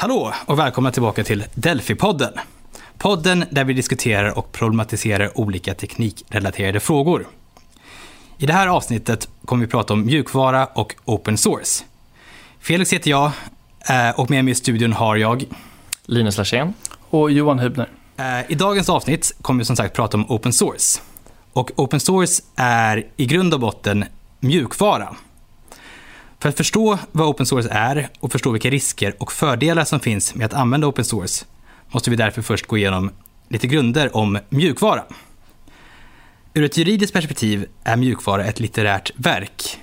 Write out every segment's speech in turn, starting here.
Hallå och välkomna tillbaka till Delphi-podden. Podden där vi diskuterar och problematiserar olika teknikrelaterade frågor. I det här avsnittet kommer vi prata om mjukvara och open source. Felix heter jag eh, och med mig i studion har jag Linus Larsén. Och Johan Hübner. Eh, I dagens avsnitt kommer vi som sagt prata om open source. Och open source är i grund och botten mjukvara. För att förstå vad open source är och förstå vilka risker och fördelar som finns med att använda open source måste vi därför först gå igenom lite grunder om mjukvara. Ur ett juridiskt perspektiv är mjukvara ett litterärt verk.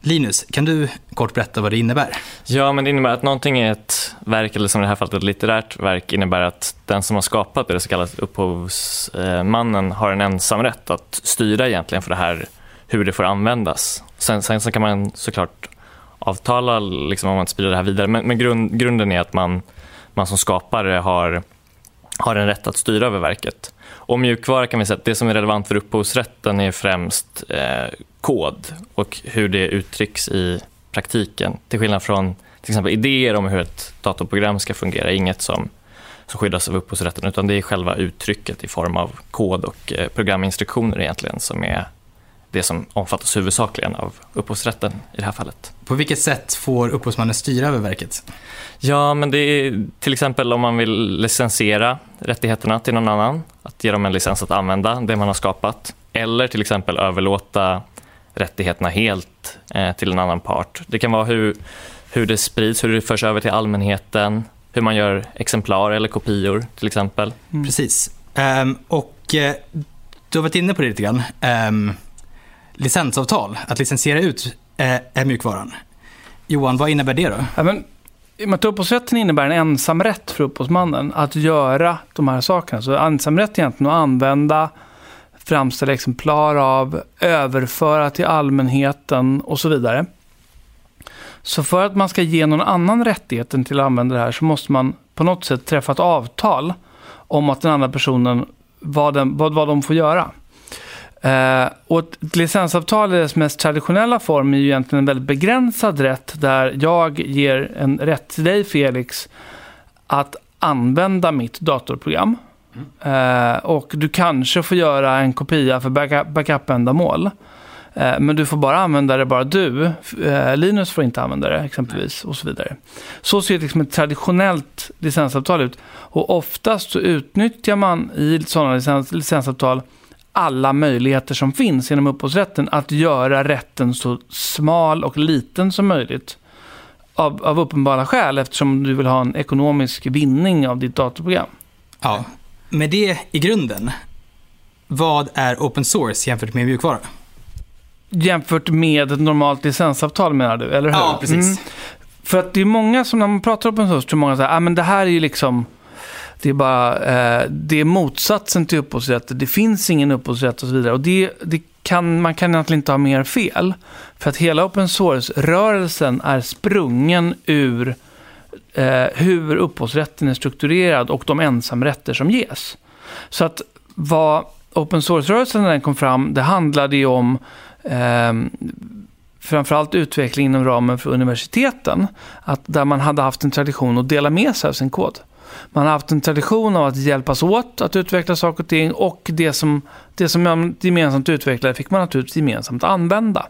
Linus, kan du kort berätta vad det innebär? Ja, men det innebär att någonting är ett verk, eller som i det här fallet ett litterärt verk, innebär att den som har skapat det, så kallat upphovsmannen, har en ensam rätt att styra egentligen för det här, hur det får användas. Sen, sen så kan man såklart avtala liksom, om man sprider det här vidare, men, men grund, grunden är att man, man som skapare har, har en rätt att styra över verket. Och mjukvara kan vi säga att det som är relevant för upphovsrätten är främst eh, kod och hur det uttrycks i praktiken. Till skillnad från till exempel idéer om hur ett datorprogram ska fungera, inget som, som skyddas av upphovsrätten, utan det är själva uttrycket i form av kod och eh, programinstruktioner egentligen som är det som omfattas huvudsakligen av upphovsrätten i det här fallet. På vilket sätt får upphovsmannen styra över verket? Ja, men det är till exempel om man vill licensiera rättigheterna till någon annan, att ge dem en licens att använda det man har skapat, eller till exempel överlåta rättigheterna helt eh, till en annan part. Det kan vara hur, hur det sprids, hur det förs över till allmänheten, hur man gör exemplar eller kopior till exempel. Mm. Precis. Um, och uh, du har varit inne på det lite grann. Um, licensavtal, att licensiera ut eh, är mjukvaran. Johan, vad innebär det då? Ja, men, upphovsrätten innebär en ensamrätt för upphovsmannen att göra de här sakerna. Så ensamrätt egentligen att använda framställa exemplar av, överföra till allmänheten och så vidare. Så för att man ska ge någon annan rättigheten till att använda det här så måste man på något sätt träffa ett avtal om att den andra personen, vad, den, vad, vad de får göra. Eh, och ett licensavtal i dess mest traditionella form är ju egentligen en väldigt begränsad rätt där jag ger en rätt till dig Felix att använda mitt datorprogram. Mm. och du kanske får göra en kopia för backup-ändamål. Eh, men du får bara använda det bara du. Eh, Linus får inte använda det exempelvis och så vidare. Så ser liksom ett traditionellt licensavtal ut. Och oftast så utnyttjar man i sådana licens, licensavtal alla möjligheter som finns inom upphovsrätten att göra rätten så smal och liten som möjligt. Av, av uppenbara skäl eftersom du vill ha en ekonomisk vinning av ditt datorprogram. Ja, med det i grunden, vad är open source jämfört med mjukvara? Jämfört med ett normalt licensavtal menar du, eller hur? Ja, precis. Mm. För att det är många som, när man pratar open source, tror många säger, ah, men det här är ju liksom, det är bara, eh, det är motsatsen till upphovsrätt, det finns ingen upphovsrätt och så vidare. Och det, det kan, man kan egentligen inte ha mer fel. För att hela open source-rörelsen är sprungen ur eh, hur upphovsrätten är strukturerad och de ensamrätter som ges. Så att vad open source-rörelsen när den kom fram, det handlade ju om eh, framförallt utveckling inom ramen för universiteten. Att där man hade haft en tradition att dela med sig av sin kod. Man har haft en tradition av att hjälpas åt att utveckla saker och ting och det som, det som man gemensamt utvecklade fick man naturligtvis gemensamt använda.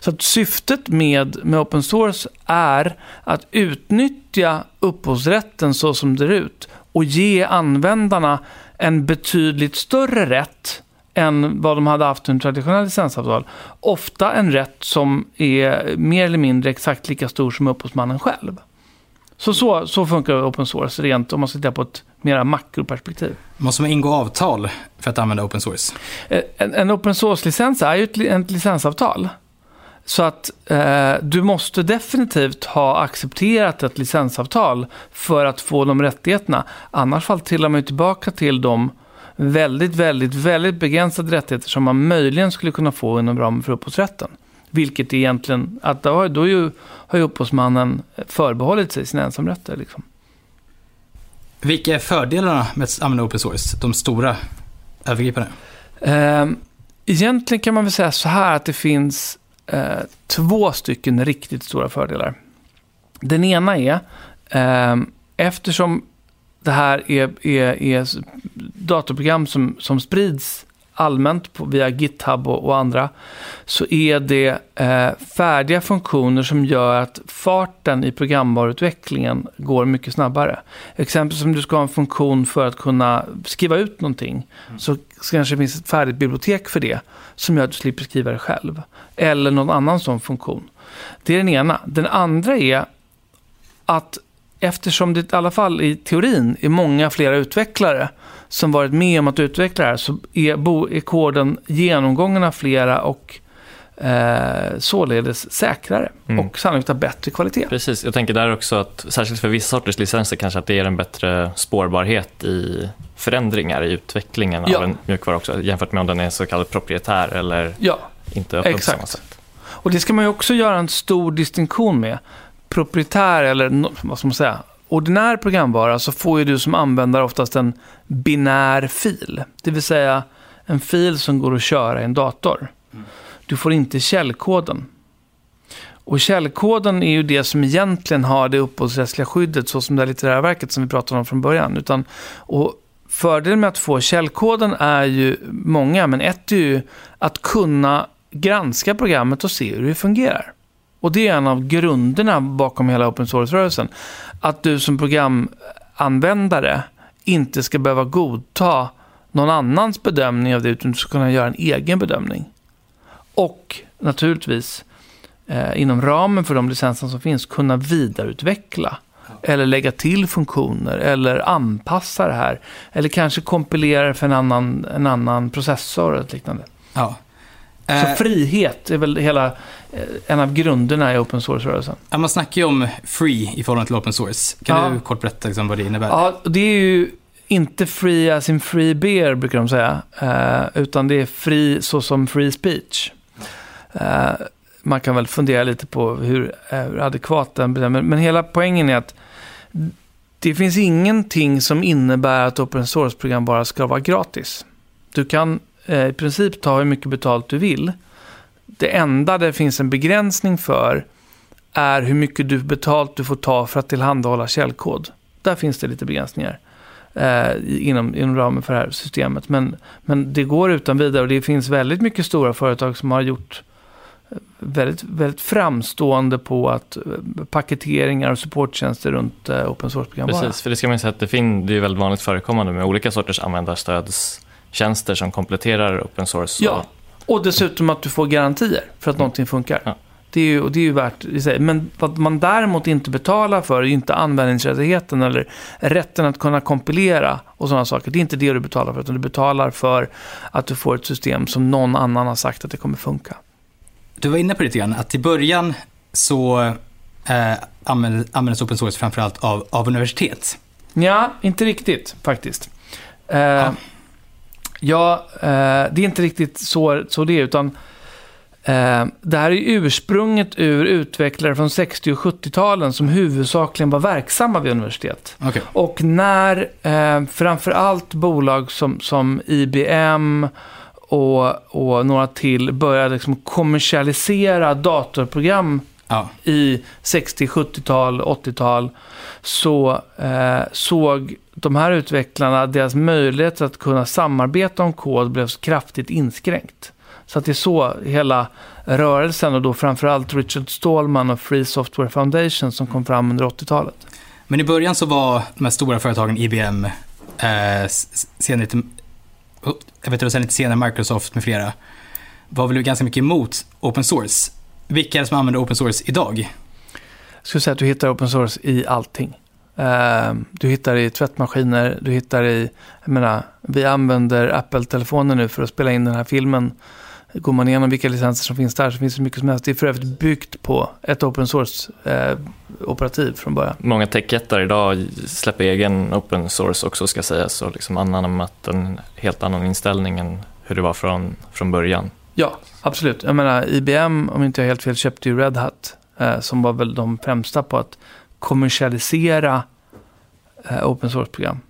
Så att syftet med, med open source är att utnyttja upphovsrätten så som det ser ut och ge användarna en betydligt större rätt än vad de hade haft under traditionella licensavtal. Ofta en rätt som är mer eller mindre exakt lika stor som upphovsmannen själv. Så, så, så funkar open source rent om man ska titta på ett mera makroperspektiv. Måste man ingå avtal för att använda open source? Eh, en, en open source-licens är ju ett, ett licensavtal. Så att eh, du måste definitivt ha accepterat ett licensavtal för att få de rättigheterna. Annars fall trillar man tillbaka till de väldigt, väldigt, väldigt begränsade rättigheter som man möjligen skulle kunna få inom ramen för upphovsrätten. Vilket egentligen, att då, då ju, har ju upphovsmannen förbehållit sig sina ensamrätter. Liksom. Vilka är fördelarna med att använda open source? De stora, övergripande? Eh, egentligen kan man väl säga så här att det finns eh, två stycken riktigt stora fördelar. Den ena är eh, eftersom det här är, är, är datorprogram som, som sprids allmänt på, via GitHub och, och, andra, så är det eh, färdiga funktioner som gör att farten i programvaruutvecklingen går mycket snabbare. Exempelvis om du ska ha en funktion för att kunna skriva ut någonting, mm. så kanske det finns ett färdigt bibliotek för det, som gör att du slipper skriva det själv. Eller någon annan sån funktion. Det är den ena. Den andra är att eftersom det i alla fall i teorin är många flera utvecklare som varit med om att utveckla det här så är, bo, är koden genomgången av flera och eh, således säkrare mm. och sannolikt av bättre kvalitet. Precis, jag tänker där också att särskilt för vissa sorters licenser kanske att det ger en bättre spårbarhet i förändringar i utvecklingen ja. av en mjukvara också jämfört med om den är så kallad proprietär eller ja. inte öppen Exakt. på samma sätt. Och det ska man ju också göra en stor distinktion med. Proprietär eller vad ska man säga, ordinär programvara så får ju du som användare oftast en binär fil. Det vill säga en fil som går att köra i en dator. Du får inte källkoden. Och källkoden är ju det som egentligen har det upphovsrättsliga skyddet, så som det litterära verket som vi pratade om från början. Utan, och fördelen med att få källkoden är ju många, men ett är ju att kunna granska programmet och se hur det fungerar. Och det är en av grunderna bakom hela open source-rörelsen. Att du som programanvändare inte ska behöva godta någon annans bedömning av det, utan du ska kunna göra en egen bedömning. Och naturligtvis, eh, inom ramen för de licenser som finns, kunna vidareutveckla. Eller lägga till funktioner, eller anpassa det här. Eller kanske kompilera för en annan, en annan processor eller liknande. Ja. Så eh, frihet är väl hela, en av grunderna i open source-rörelsen. Ja, man snackar ju om free i förhållande till open source. Kan ja. du kort berätta liksom vad det innebär? Ja, det är ju inte free as in free beer, brukar de säga. Uh, utan det är free så som free speech. Uh, man kan väl fundera lite på hur, hur adekvat den bedömer. Men hela poängen är att det finns ingenting som innebär att open source-program bara ska vara gratis. Du kan eh, i princip ta hur mycket betalt du vill. Det enda det finns en begränsning för är hur mycket du betalt du får ta för att tillhandahålla källkod. Där finns det lite begränsningar eh, inom, inom ramen för det här systemet. Men, men det går utan vidare och det finns väldigt mycket stora företag som har gjort eh, väldigt, väldigt framstående på att eh, paketeringar och supporttjänster runt eh, open source-program Precis, för det ska man säga att det, fin- det är väldigt vanligt förekommande med olika sorters användarstöds tjänster som kompletterar open source. Ja, och dessutom att du får garantier för att någonting funkar. Ja. Det är ju, och det är ju värt i sig. Men vad man däremot inte betalar för är inte användningsrättigheten eller rätten att kunna kompilera och sådana saker. Det är inte det du betalar för, utan du betalar för att du får ett system som någon annan har sagt att det kommer funka. Du var inne på det lite grann, att i början så eh, användes open source framförallt av, av universitet. Ja, inte riktigt faktiskt. Eh, ja. Ja, eh, det är inte riktigt så, så det är, utan eh, det här är ursprunget ur utvecklare från 60 och 70-talen som huvudsakligen var verksamma vid universitet. Okay. Och när eh, framförallt bolag som, som IBM och, och några till började liksom kommersialisera datorprogram ja. i 60, 70-tal, 80-tal så eh, såg de här utvecklarna, deras möjlighet att kunna samarbeta om kod blev kraftigt inskränkt. Så att det är så hela rörelsen och då framförallt Richard Stallman och Free Software Foundation som kom fram under 80-talet. Men i början så var de här stora företagen IBM, eh, senare, jag vet inte, sen lite senare Microsoft med flera, var väl ganska mycket emot open source. Vilka är det som använder open source idag? Jag skulle säga att du hittar open source i allting. Uh, du hittar i tvättmaskiner, du hittar i, jag menar, vi använder Apple-telefoner nu för att spela in den här filmen. Går man igenom vilka licenser som finns där så finns det mycket som helst. Det är för övrigt byggt på ett open source-operativ eh, från början. Många techjättar idag släpper egen open source också ska sägas och liksom anammat en helt annan inställning än hur det var från, från början. Ja, absolut. Jag menar, IBM, om inte jag helt fel, köpte ju Red Hat. Eh, som var väl de främsta på att kommersialisera eh, open source-program.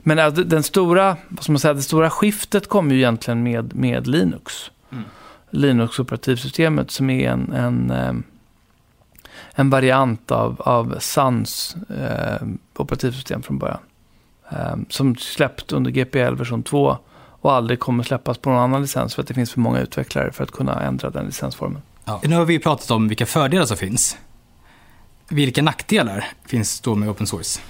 Men äh, den stora, vad ska man säga, det stora skiftet kom ju egentligen med, med Linux. Mm. Linux-operativsystemet som är en, en, eh, en variant av, av Suns eh, operativsystem från början. Eh, som släppt under GPL version 2 och aldrig kommer släppas på någon annan licens för att det finns för många utvecklare för att kunna ändra den licensformen. Ja. Nu har vi pratat om vilka fördelar som finns. Vilka nackdelar finns då med open source?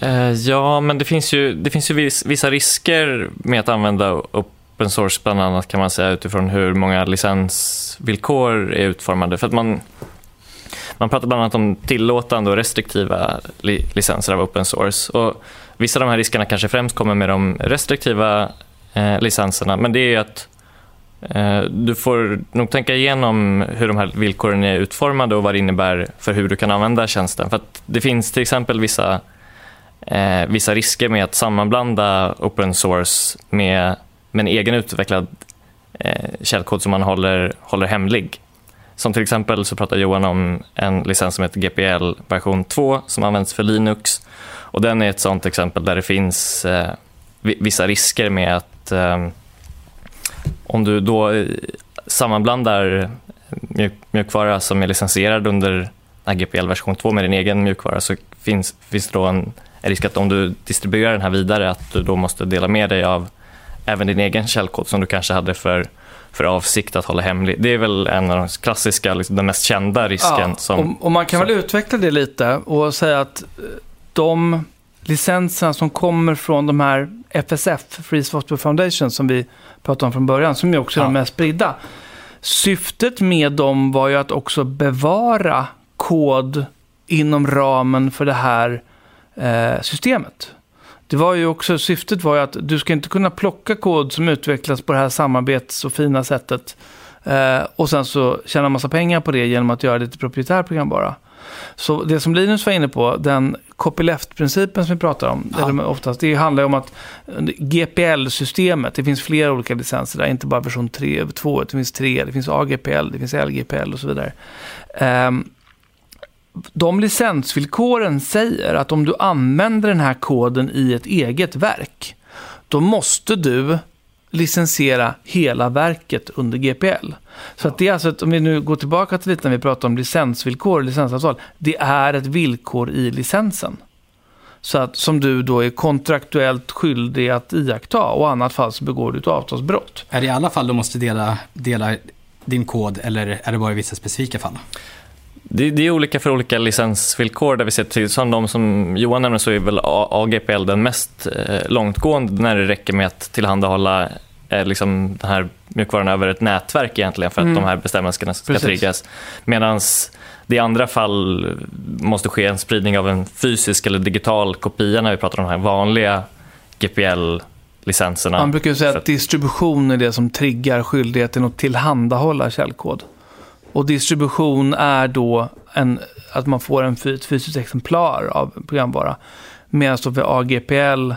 Eh, ja, men det finns ju, det finns ju vissa risker med att använda open source, bland annat kan man säga utifrån hur många licensvillkor är utformade. För att man, man pratar bland annat om tillåtande och restriktiva li, licenser av open source. Och vissa av de här riskerna kanske främst kommer med de restriktiva eh, licenserna, men det är att Eh, du får nog tänka igenom hur de här villkoren är utformade och vad det innebär för hur du kan använda tjänsten. För det finns till exempel vissa, eh, vissa risker med att sammanblanda open source med, med en egen utvecklad eh, källkod som man håller, håller hemlig. Som till exempel så pratar Johan om en licens som heter GPL version 2 som används för Linux. Och den är ett sånt exempel där det finns eh, vissa risker med att eh, om du då eh, sammanblandar mjuk mjukvara som är licensierad under GPL version 2 med din egen mjukvara så finns, finns det då en, risk att om du distribuerar den här vidare att du då måste dela med dig av även din egen källkod som du kanske hade för, för avsikt att hålla hemlig. Det är väl en av de klassiska, liksom, den mest kända risken. Ja, som, och, och man kan som, väl utveckla det lite och säga att de licenserna som kommer från de här FSF, Free Software Foundation, som vi pratade om från början, som ju också är ja. de mest spridda. Syftet med dem var ju att också bevara kod inom ramen för det här eh, systemet. Det var ju också, syftet var ju att du ska inte kunna plocka kod som utvecklas på det här samarbets och fina sättet eh, och sen så tjäna massa pengar på det genom att göra det till proprietär programbara. Så det som Linus var inne på, den copyleft-principen som vi pratar om, ja. eller oftast, det handlar om att GPL-systemet, det finns flera olika licenser där, inte bara version 3 över 2, det finns 3, det finns AGPL, det finns LGPL och så vidare. Um, de licensvillkoren säger att om du använder den här koden i ett eget verk, då måste du licensiera hela verket under GPL. Så att det är alltså, ett, om vi nu går tillbaka till lite när vi pratar om licensvillkor och licensavtal, det är ett villkor i licensen. Så att, som du då är kontraktuellt skyldig att iaktta och i annat fall så begår du ett avtalsbrott. Är det i alla fall du måste dela, dela din kod eller är det bara i vissa specifika fall? Det, det, är olika för olika licensvillkor. Där vi ser till, som de som Johan nämnde så är väl AGPL den mest eh, långtgående när det räcker med att tillhandahålla eh, liksom den här mjukvaran över ett nätverk egentligen för att mm. de här bestämmelserna ska Precis. triggas. Medan det i andra fall måste ske en spridning av en fysisk eller digital kopia när vi pratar om de här vanliga GPL-licenserna. Man brukar säga att distribution är det som triggar skyldigheten att tillhandahålla källkod. Och distribution är då en, att man får en, ett fysiskt exemplar av programvara. Medan då för AGPL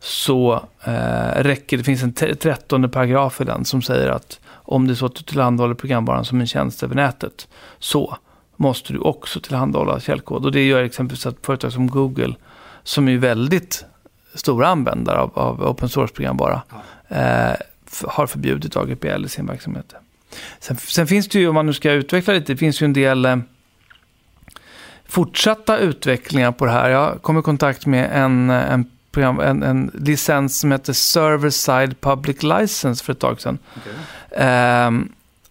så eh, räcker det, finns en trettonde paragraf i den som säger att om det är så att du tillhandahåller programvaran som en tjänst över nätet så måste du också tillhandahålla källkod. Och det gör exempelvis att företag som Google, som är väldigt stora användare av, av open source-programvara, eh, har förbjudit AGPL i sin verksamhet. Sen, sen, finns det ju, om man nu ska utveckla lite, det finns ju en del eh, fortsatta utvecklingar på det här. Jag kom i kontakt med en, en, program, en, en licens som heter Server Side Public License för ett tag sedan. Okay. Eh,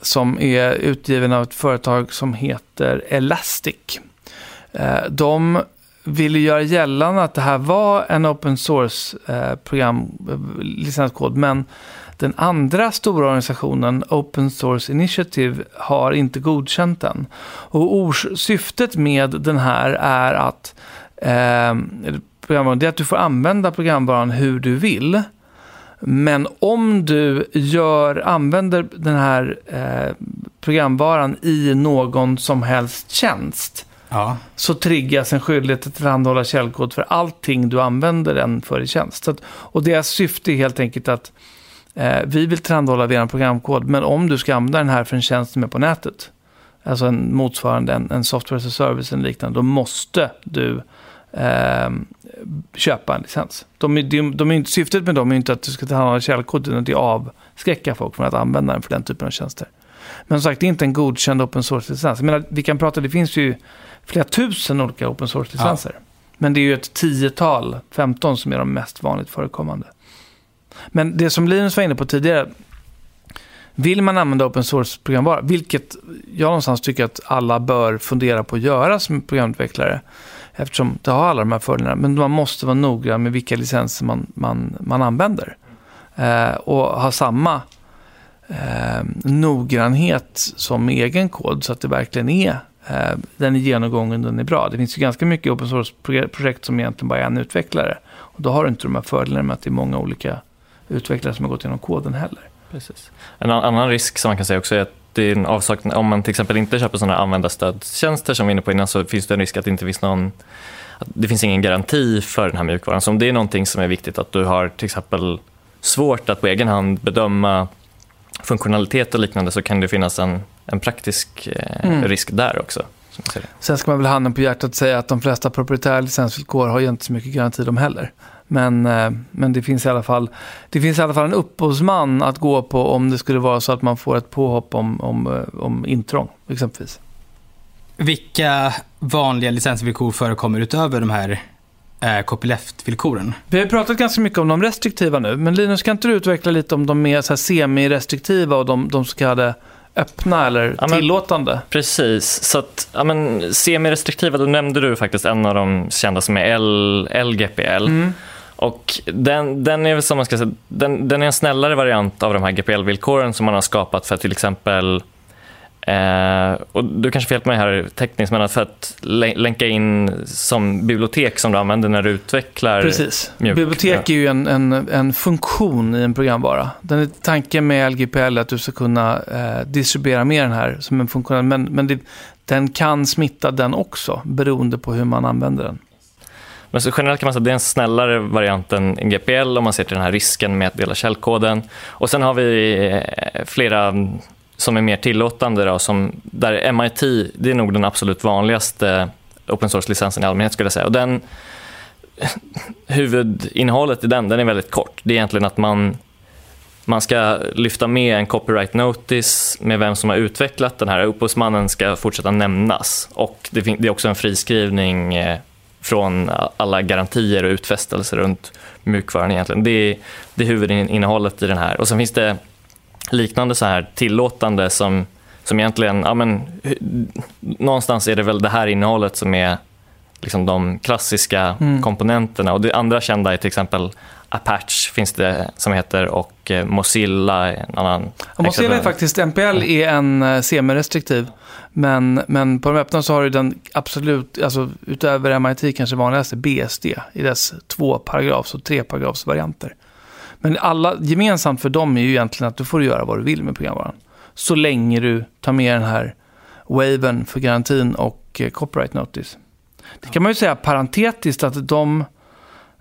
som är utgiven av ett företag som heter Elastic. Eh, de ville göra gällande att det här var en open source eh, eh, licenskod, men den andra stora organisationen, Open Source Initiative, har inte godkänt den. Och syftet med den här är att, eh, det är att du får använda programvaran hur du vill. Men om du gör, använder den här eh, programvaran i någon som helst tjänst, ja. så triggas en skyldighet att tillhandahålla källkod för allting du använder den för i tjänst. Att, och deras syfte är helt enkelt att vi vill tillhandahålla vår programkod, men om du ska använda den här för en tjänst som är på nätet, alltså en motsvarande en, en software as a service eller liknande, då måste du eh, köpa en licens. De, de, de är inte, syftet med dem är inte att du ska tillhandahålla källkod, utan att avskräcka folk från att använda den för den typen av tjänster. Men som sagt, det är inte en godkänd open source-licens. Jag menar, vi kan prata, det finns ju flera tusen olika open source-licenser. Men det är ju ett tiotal, 15 som är de mest vanligt förekommande. Men det som Linus var inne på tidigare, vill man använda open source-programvara, vilket jag någonstans tycker att alla bör fundera på att göra som programutvecklare, eftersom det har alla de här fördelarna, men man måste vara noggrann med vilka licenser man, man, man använder. Eh, och ha samma eh, noggrannhet som egen kod, så att det verkligen är eh, den är genomgången, den är bra. Det finns ju ganska mycket open source-projekt som egentligen bara är en utvecklare. Och då har du inte de här fördelarna med att det är många olika utvecklare som har gått igenom koden heller. Precis. En annan risk som man kan säga också är att det är en avsaknad, om man till exempel inte köper sådana användarstödstjänster som vi var inne på innan så finns det en risk att det inte finns någon det finns ingen garanti för den här mjukvaran. Så om det är någonting som är viktigt att du har till exempel svårt att på egen hand bedöma funktionalitet och liknande så kan det finnas en, en praktisk eh, mm. risk där också. Sen ska man väl handen på hjärtat säga att de flesta proprietära licensvillkor har ju inte så mycket garanti de heller. Men, eh, men det, finns i alla fall, det finns i alla fall en upphovsman att gå på om det skulle vara så att man får ett påhopp om, om, eh, om intrång, exempelvis. Vilka vanliga licensvillkor förekommer utöver de här eh, copyleft-villkoren? Vi har pratat ganska mycket om de restriktiva nu, men Linus, kan inte du utveckla lite om de mer så semi-restriktiva och de, de så kallade öppna eller ja, men, tillåtande. Precis, så att ja, men, semi-restriktiva, då nämnde du faktiskt en av de kända som är L, LGPL. Mm. Och den, den, är som man ska säga, den, den är en snällare variant av de här GPL-villkoren som man har skapat för till exempel Eh, och du kanske får hjälpa mig här tekniskt, men för att länka in som bibliotek som du använder när du utvecklar Precis. Mjuk. Bibliotek är ju en, en, en funktion i en programvara. Den är, tanken med LGPL är att du ska kunna eh, distribuera med den här som en funktion, men, men det, den kan smitta den också, beroende på hur man använder den. Men så generellt kan man säga att det är en snällare variant än GPL om man ser till den här risken med att dela källkoden. Och sen har vi eh, flera som är mer tillåtande, då, som, där MIT, det är nog den absolut vanligaste eh, open source-licensen i allmänhet skulle jag säga. Och den, huvudinnehållet i den, den är väldigt kort. Det är egentligen att man, man ska lyfta med en copyright notice med vem som har utvecklat den här. Upphovsmannen ska fortsätta nämnas och det, det är också en friskrivning eh, från alla garantier och utfästelser runt mjukvaran egentligen. Det är, det är huvudinnehållet i den här. Och sen finns det liknande så här tillåtande som, som egentligen, ja men, någonstans är det väl det här innehållet som är liksom de klassiska mm. komponenterna. Och det andra kända är till exempel Apache finns det som heter och eh, Mozilla en annan. Och Mozilla är faktiskt, MPL är en uh, semi-restriktiv. Men, men på de öppna så har du den absolut, alltså utöver MIT kanske vanligaste, BSD i dess två paragrafs och tre paragrafs varianter. Men alla, gemensamt för dem är ju egentligen att du får göra vad du vill med programvaran. Så länge du tar med den här waven för garantin och eh, copyright notice. Det kan man ju säga parentetiskt att de,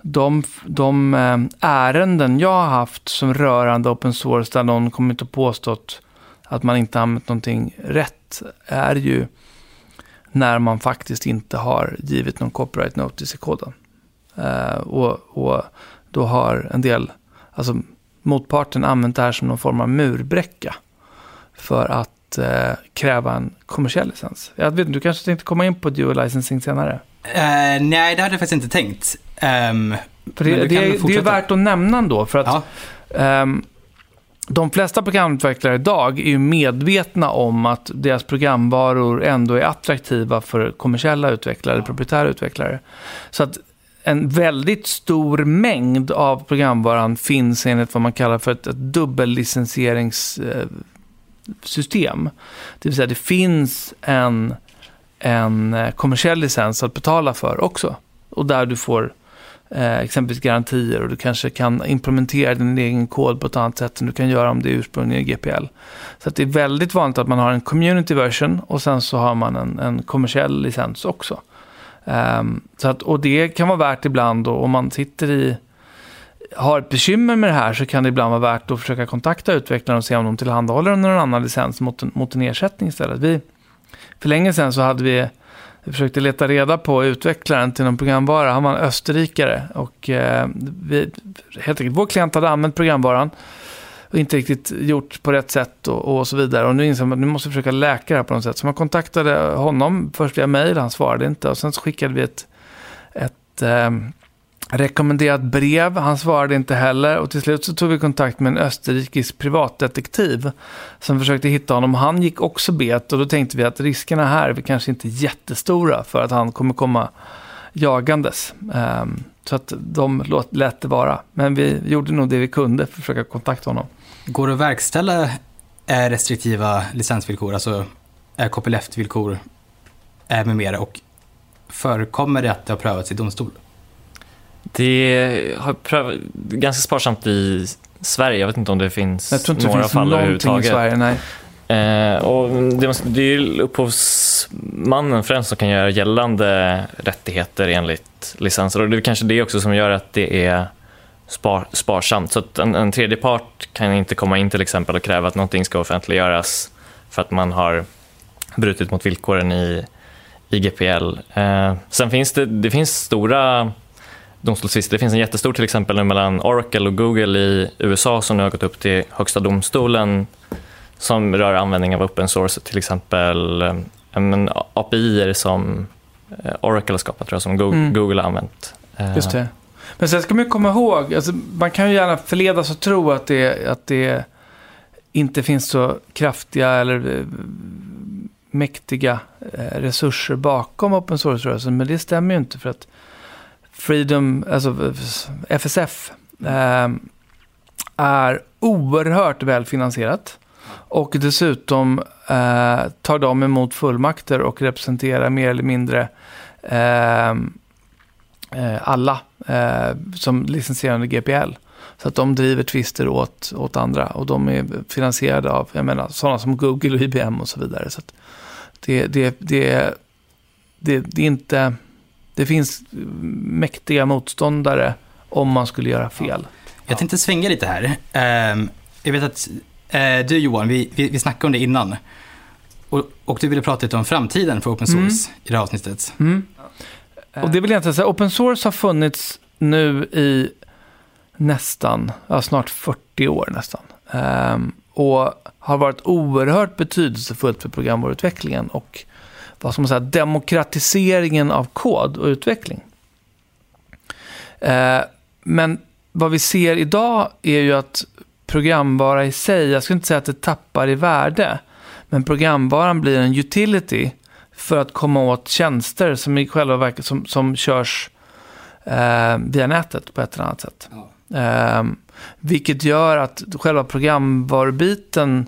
de, de eh, ärenden jag har haft som rörande open source där någon kommit och påstått att man inte använt någonting rätt är ju när man faktiskt inte har givit någon copyright notice i koden. Uh, och, och då har en del alltså motparten använt det här som någon form av murbräcka för att eh, kräva en kommersiell licens. Jag vet, du kanske tänkte komma in på dual licensing senare? Uh, nej, det hade jag faktiskt inte tänkt. Um, för det, det, är, det är värt att nämna ändå, för att ja. um, de flesta programutvecklare idag är ju medvetna om att deras programvaror ändå är attraktiva för kommersiella utvecklare, ja. proprietära utvecklare. Så att en väldigt stor mängd av programvaran finns enligt vad man kallar för ett, ett system. Det vill säga det finns en, en eh, kommersiell licens att betala för också. Och där du får eh, exempelvis garantier och du kanske kan implementera din egen kod på ett annat sätt än du kan göra om det är ursprungligen i GPL. Så det är väldigt vanligt att man har en community version och sen så har man en, en kommersiell licens också. Um, så att, och det kan vara värt ibland, då, om man sitter i har ett bekymmer med det här så kan det ibland vara värt att försöka kontakta utvecklaren och se om de tillhandahåller någon annan licens mot en, mot en ersättning istället. Vi, för länge sedan så hade vi, vi försökte leta reda på utvecklaren till någon programvara. Han var en österrikare och eh, vi, helt enkelt, vår klient hade använt programvaran och inte riktigt gjort på rätt sätt och, och så vidare. Och nu inser man att nu måste vi försöka läka det här på något sätt. Så man kontaktade honom först via mail, han svarade inte. Och sen så skickade vi ett, ett eh, rekommenderat brev, han svarade inte heller. Och till slut så tog vi kontakt med en österrikisk privatdetektiv som försökte hitta honom. Han gick också bet och då tänkte vi att riskerna här är kanske inte jättestora för att han kommer komma jagandes. Um, så att de lät det vara. Men vi gjorde nog det vi kunde för att försöka kontakta honom. Går det att verkställa eh, restriktiva licensvillkor, alltså eh, copyleft-villkor eh, med mera? Och förekommer det att det har prövats i domstol? Det har prövat ganska sparsamt i Sverige. Jag vet inte om det finns några fall överhuvudtaget. Jag tror inte det finns någonting i Sverige, nej. Eh, och det, det är ju upphovsmannen främst som kan göra gällande rättigheter enligt licenser. Och det är kanske det också som gör att det är spar, sparsamt. Så att en, en tredje part kan inte komma in till exempel och kräva att någonting ska offentliggöras för att man har brutit mot villkoren i, i GPL. Eh, sen finns det, det finns stora domstolstvister. Det finns en jättestor till exempel mellan Oracle och Google i USA som nu har gått upp till Högsta domstolen som rör användning av open source, till exempel um, API som eh, Oracle har skapat, tror jag, som Google, mm. Google har använt. Eh, Just det. Men sen ska man komma ihåg, alltså, man kan ju gärna förledas att tro att det, att det inte finns så kraftiga eller mäktiga resurser bakom open source-rörelsen, men det stämmer ju inte för att Freedom, alltså FSF, eh, är oerhört välfinansierat. Och dessutom eh, tar de emot fullmakter och representerar mer eller mindre ehm, eh, alla eh, som licensierande GPL. Så att de driver tvister åt, åt andra och de är finansierade av jag menar, sådana som Google och IBM och så vidare. Så det, det, det, det, det är inte... Det finns mäktiga motståndare om man skulle göra fel. Jag tänkte svänga lite här. Ehm, jag vet att Eh, du Johan, vi, vi, vi snackade om det innan. Och, och, du ville prata lite om framtiden för open mm. source mm. i det här avsnittet. Mm. Och det vill jag inte säga, open source har funnits nu i nästan, ja, snart 40 år nästan. Um, och har varit oerhört betydelsefullt för programvaruutvecklingen och vad ska man säga, demokratiseringen av kod och utveckling. Uh, men vad vi ser idag är ju att programvara i sig, jag skulle inte säga att det tappar i värde, men programvaran blir en utility för att komma åt tjänster som i själva verket som, som körs eh, via nätet på ett eller annat sätt. Ja. Eh, vilket gör att själva programvarubiten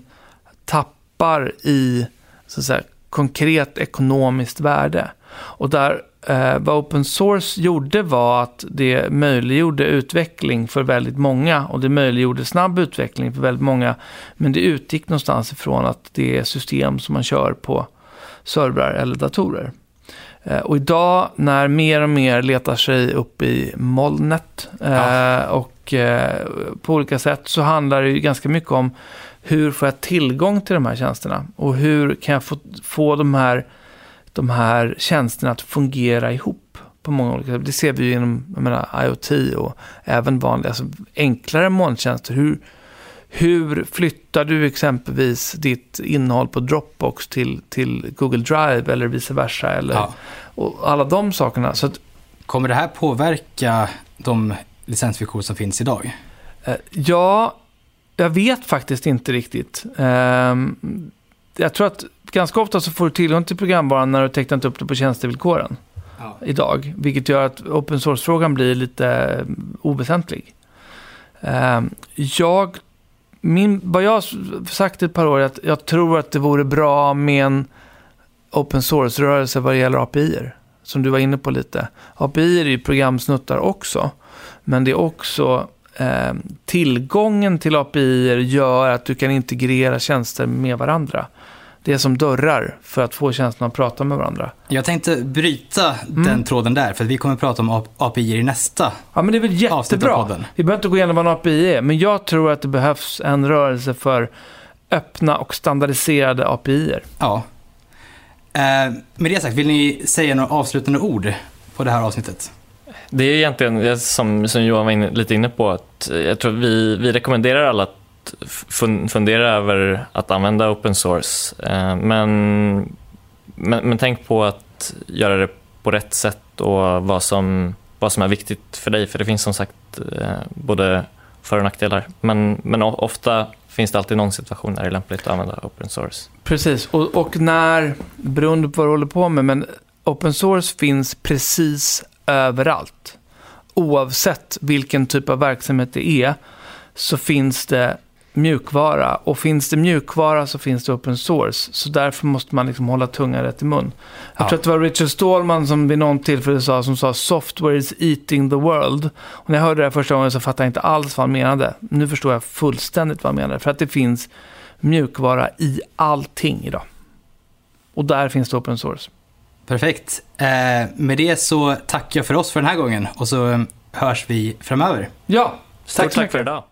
tappar i så att säga, konkret ekonomiskt värde. Och där Eh, vad open source gjorde var att det möjliggjorde utveckling för väldigt många och det möjliggjorde snabb utveckling för väldigt många. Men det utgick någonstans ifrån att det är system som man kör på servrar eller datorer. Eh, och idag när mer och mer letar sig upp i molnet eh, ja. och eh, på olika sätt så handlar det ju ganska mycket om hur får jag tillgång till de här tjänsterna och hur kan jag få, få de här de här tjänsterna att fungera ihop på många olika sätt. Det ser vi ju inom menar, IoT och även vanliga, alltså enklare molntjänster. Hur, hur flyttar du exempelvis ditt innehåll på Dropbox till, till Google Drive eller vice versa? Eller, ja. och alla de sakerna. Så att, Kommer det här påverka de licensvillkor som finns idag? Eh, ja, jag vet faktiskt inte riktigt. Um, jag tror att ganska ofta så får du tillgång till programvaran när du tecknat upp det på tjänstevillkoren ja. idag. Vilket gör att open source-frågan blir lite mm, oväsentlig. Ehm, jag, min, vad jag har sagt ett par år är att jag tror att det vore bra med en open source-rörelse vad det gäller API-er. Som du var inne på lite. API är ju programsnuttar också. Men det är också eh, tillgången till API gör att du kan integrera tjänster med varandra det är som dörrar för att få känslan att prata med varandra. Jag tänkte bryta mm. den tråden där, för vi kommer att prata om API i nästa Ja, men det är väl jättebra. Vi behöver inte gå igenom vad en API är, men jag tror att det behövs en rörelse för öppna och standardiserade API. -er. Ja. Eh, med det sagt, vill ni säga några avslutande ord på det här avsnittet? Det är egentligen, eh, som, som Johan var inne, lite inne på, att eh, jag tror vi, vi rekommenderar alla att fun fundera över att använda open source. Eh, men, men, men tänk på att göra det på rätt sätt och vad som, vad som är viktigt för dig. För det finns som sagt eh, både för och nackdelar. Men, men ofta finns det alltid någon situation där det är lämpligt att använda open source. Precis, och, och när, beroende på vad du håller på med, men open source finns precis överallt. Oavsett vilken typ av verksamhet det är, så finns det mjukvara. Och finns det mjukvara så finns det open source. Så därför måste man liksom hålla tungan rätt i mun. Jag Ja. tror att det var Richard Stallman som vid någon tillfälle sa, som sa software is eating the world. Och när jag hörde det första gången så fattade jag inte alls vad han menade. Nu förstår jag fullständigt vad han menade. För att det finns mjukvara i allting idag. Och där finns det open source. Perfekt. Eh, med det så tackar jag för oss för den här gången och så hörs vi framöver. Ja, Stort tack så tack för idag.